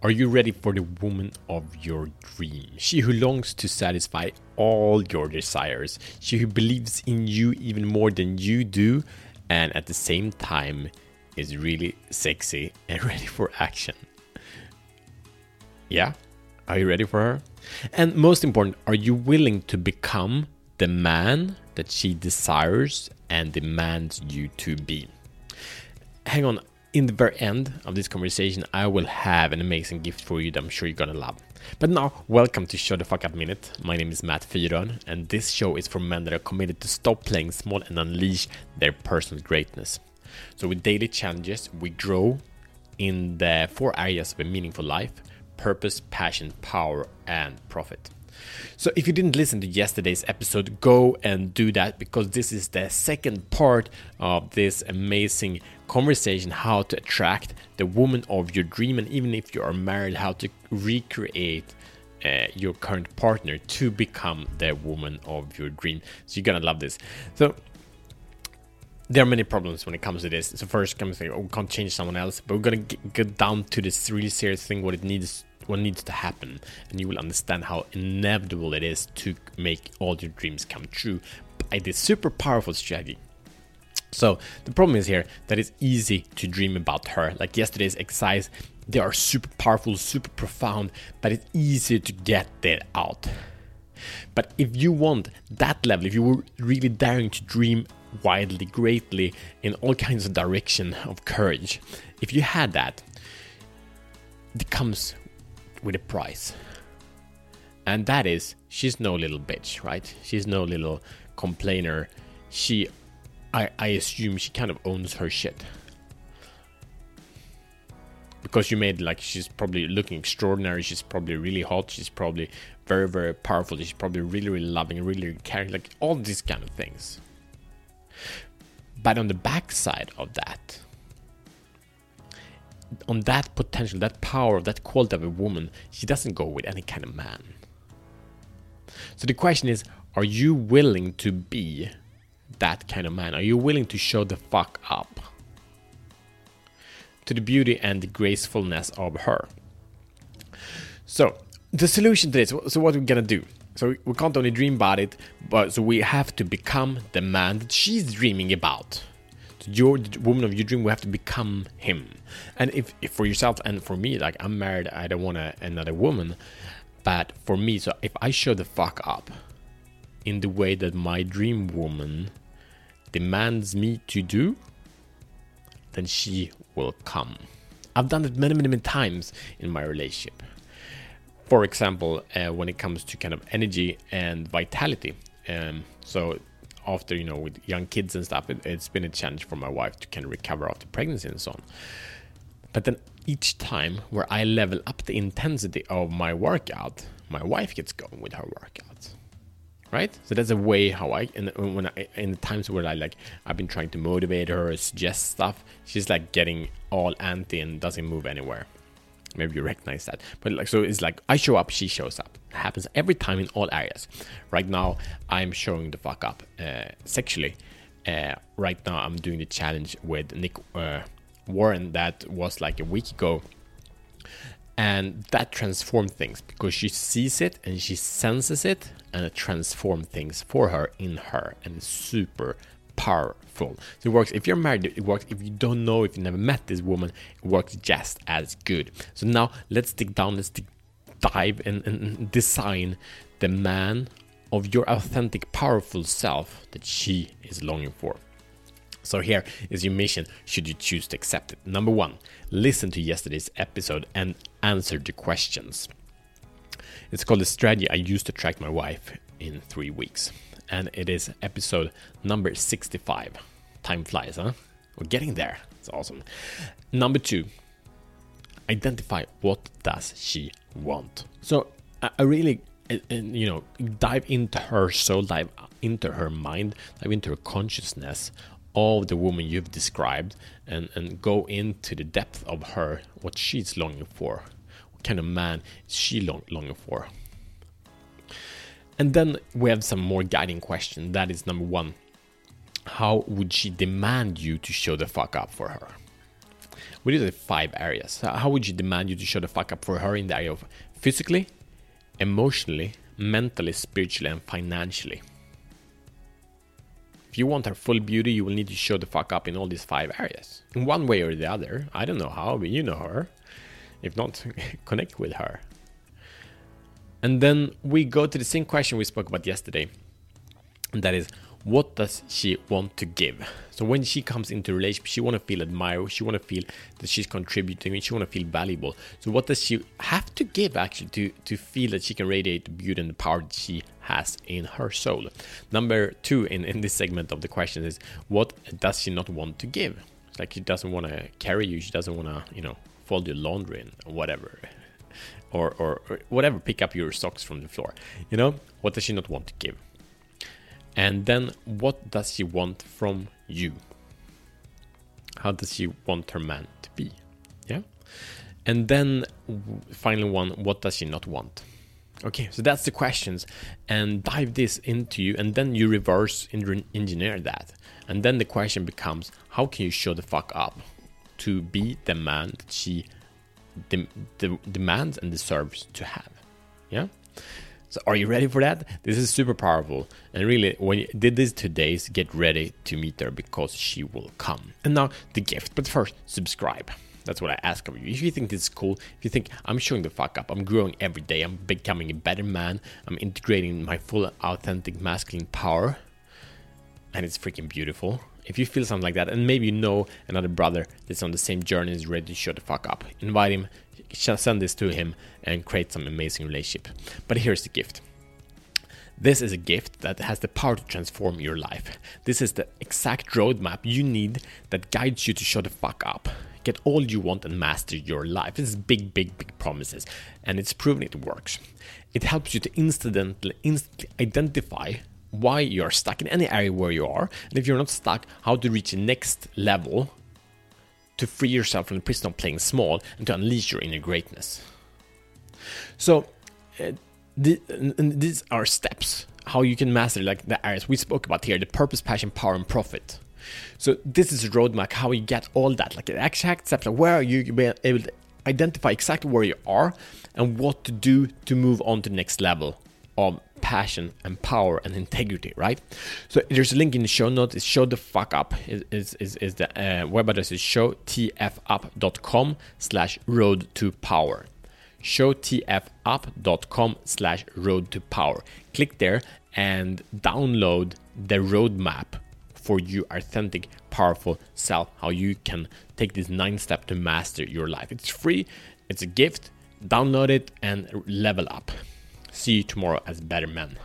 Are you ready for the woman of your dream? She who longs to satisfy all your desires. She who believes in you even more than you do, and at the same time is really sexy and ready for action. Yeah? Are you ready for her? And most important, are you willing to become the man that she desires and demands you to be? Hang on, in the very end of this conversation, I will have an amazing gift for you that I'm sure you're gonna love. But now, welcome to Show the Fuck Up Minute. My name is Matt Fyron, and this show is for men that are committed to stop playing small and unleash their personal greatness. So, with daily challenges, we grow in the four areas of a meaningful life purpose, passion, power, and profit. So, if you didn't listen to yesterday's episode, go and do that because this is the second part of this amazing conversation how to attract the woman of your dream. And even if you are married, how to recreate uh, your current partner to become the woman of your dream. So, you're gonna love this. So, there are many problems when it comes to this. So first comes like, oh, we can't change someone else, but we're gonna get, get down to this really serious thing, what it needs what needs to happen and you will understand how inevitable it is to make all your dreams come true by this super powerful strategy. So the problem is here that it's easy to dream about her. Like yesterday's exercise they are super powerful super profound but it's easy to get that out. But if you want that level if you were really daring to dream wildly greatly in all kinds of direction of courage if you had that it comes with a price. And that is, she's no little bitch, right? She's no little complainer. She, I, I assume she kind of owns her shit. Because you made like she's probably looking extraordinary, she's probably really hot, she's probably very, very powerful, she's probably really, really loving, really, caring, like all these kind of things. But on the backside of that, on that potential, that power, that quality of a woman, she doesn't go with any kind of man. So the question is, are you willing to be that kind of man? Are you willing to show the fuck up to the beauty and the gracefulness of her? So the solution to this, so what we're gonna do? So we can't only dream about it, but so we have to become the man that she's dreaming about your woman of your dream will have to become him. And if, if for yourself and for me, like I'm married, I don't want a, another woman. But for me, so if I show the fuck up in the way that my dream woman demands me to do, then she will come. I've done it many, many, many times in my relationship. For example, uh, when it comes to kind of energy and vitality. Um, so after you know with young kids and stuff it, has been a challenge for my wife to kind of recover after pregnancy and so on. But then each time where i level up the intensity of my workout my wife gets going with her workouts right? So that's a way how i and when i in the times where i like i've been trying to motivate her suggest stuff she's like getting all anti and doesn't move anywhere maybe you recognize that. But like so it's like i show up she shows up. It happens every time in all areas. Right now i'm showing the fuck up uh, sexually. Uh, right now i'm doing the challenge with nick uh, warren that was like a week ago. And that transformed things because she sees it and she senses it and it transformed things for her in her. And it's super powerful. So it works if you're married, it works if you don't know, if you never met this woman, it works just as good. So now let's dig down, let's dig, dive and, and design the man of your authentic, powerful self that she is longing for. So here is your mission should you choose to accept it. Number one, listen to yesterday's episode and answer the questions. It's called the strategy I used to attract my wife in three weeks and it is episode number 65. Time flies, huh? We're getting there. It's awesome. Number two, identify what does she want. So I really, you know, dive into her soul, dive into her mind, dive into her consciousness of the woman you've described, and and go into the depth of her, what she's longing for, what kind of man is she long, longing for and then we have some more guiding question. That is number one. How would she demand you to show the fuck up for her? We do the five areas. How would she demand you to show the fuck up for her in the area of physically, emotionally, mentally, spiritually, and financially? If you want her full beauty, you will need to show the fuck up in all these five areas. In one way or the other. I don't know how, but you know her. If not, connect with her. And then we go to the same question we spoke about yesterday. And that is, what does she want to give? So when she comes into a relationship, she want to feel admired. She want to feel that she's contributing. And she want to feel valuable. So what does she have to give actually to to feel that she can radiate the beauty and the power that she has in her soul? Number two in in this segment of the question is what does she not want to give? It's like she doesn't want to carry you. She doesn't want to you know fold your laundry and whatever. Or, or, whatever, pick up your socks from the floor. You know, what does she not want to give? And then what does she want from you? How does she want her man to be? Yeah. And then finally one, what does she not want? Okay, so that's the questions and dive this into you and then you reverse engineer that. And then the question becomes how can you show the fuck up to be the man that she de- de- demands and deserves to have? Yeah. So are you ready for that? This is super powerful. And really, when you did this today, get ready to meet her because she will come. And now the gift. But first, subscribe. That's what I ask of you. If you think this is cool, if you think I'm showing the fuck up, I'm growing every day, I'm becoming a better man, I'm integrating my full authentic masculine power, and it's freaking beautiful. If you feel something like that, and maybe you know another brother that's on the same journey is ready to shut the fuck up, invite him, send this to him, and create some amazing relationship. But here's the gift. This is a gift that has the power to transform your life. This is the exact roadmap you need that guides you to shut the fuck up. Get all you want and master your life. This is big, big, big promises, and it's proven it works. It helps you to instantly, instantly identify why you're stuck in any area where you are, and if you're not stuck, how to reach the next level to free yourself from the prison of playing small and to unleash your inner greatness. So, uh, the, these are steps how you can master like the areas we spoke about here: the purpose, passion, power, and profit. So this is a roadmap how you get all that, like the exact steps of where you be able to identify exactly where you are and what to do to move on to the next level of passion and power and integrity, right? So there's a link in the show notes. It's show the fuck up is is, is, the uh, web address is showtfup.com slash road to power. Showtfup.com slash road to power. Click there and download the roadmap for your authentic, powerful self. How you can take this nine step to master your life. It's free. It's a gift. Download it and level up. See you tomorrow as better men.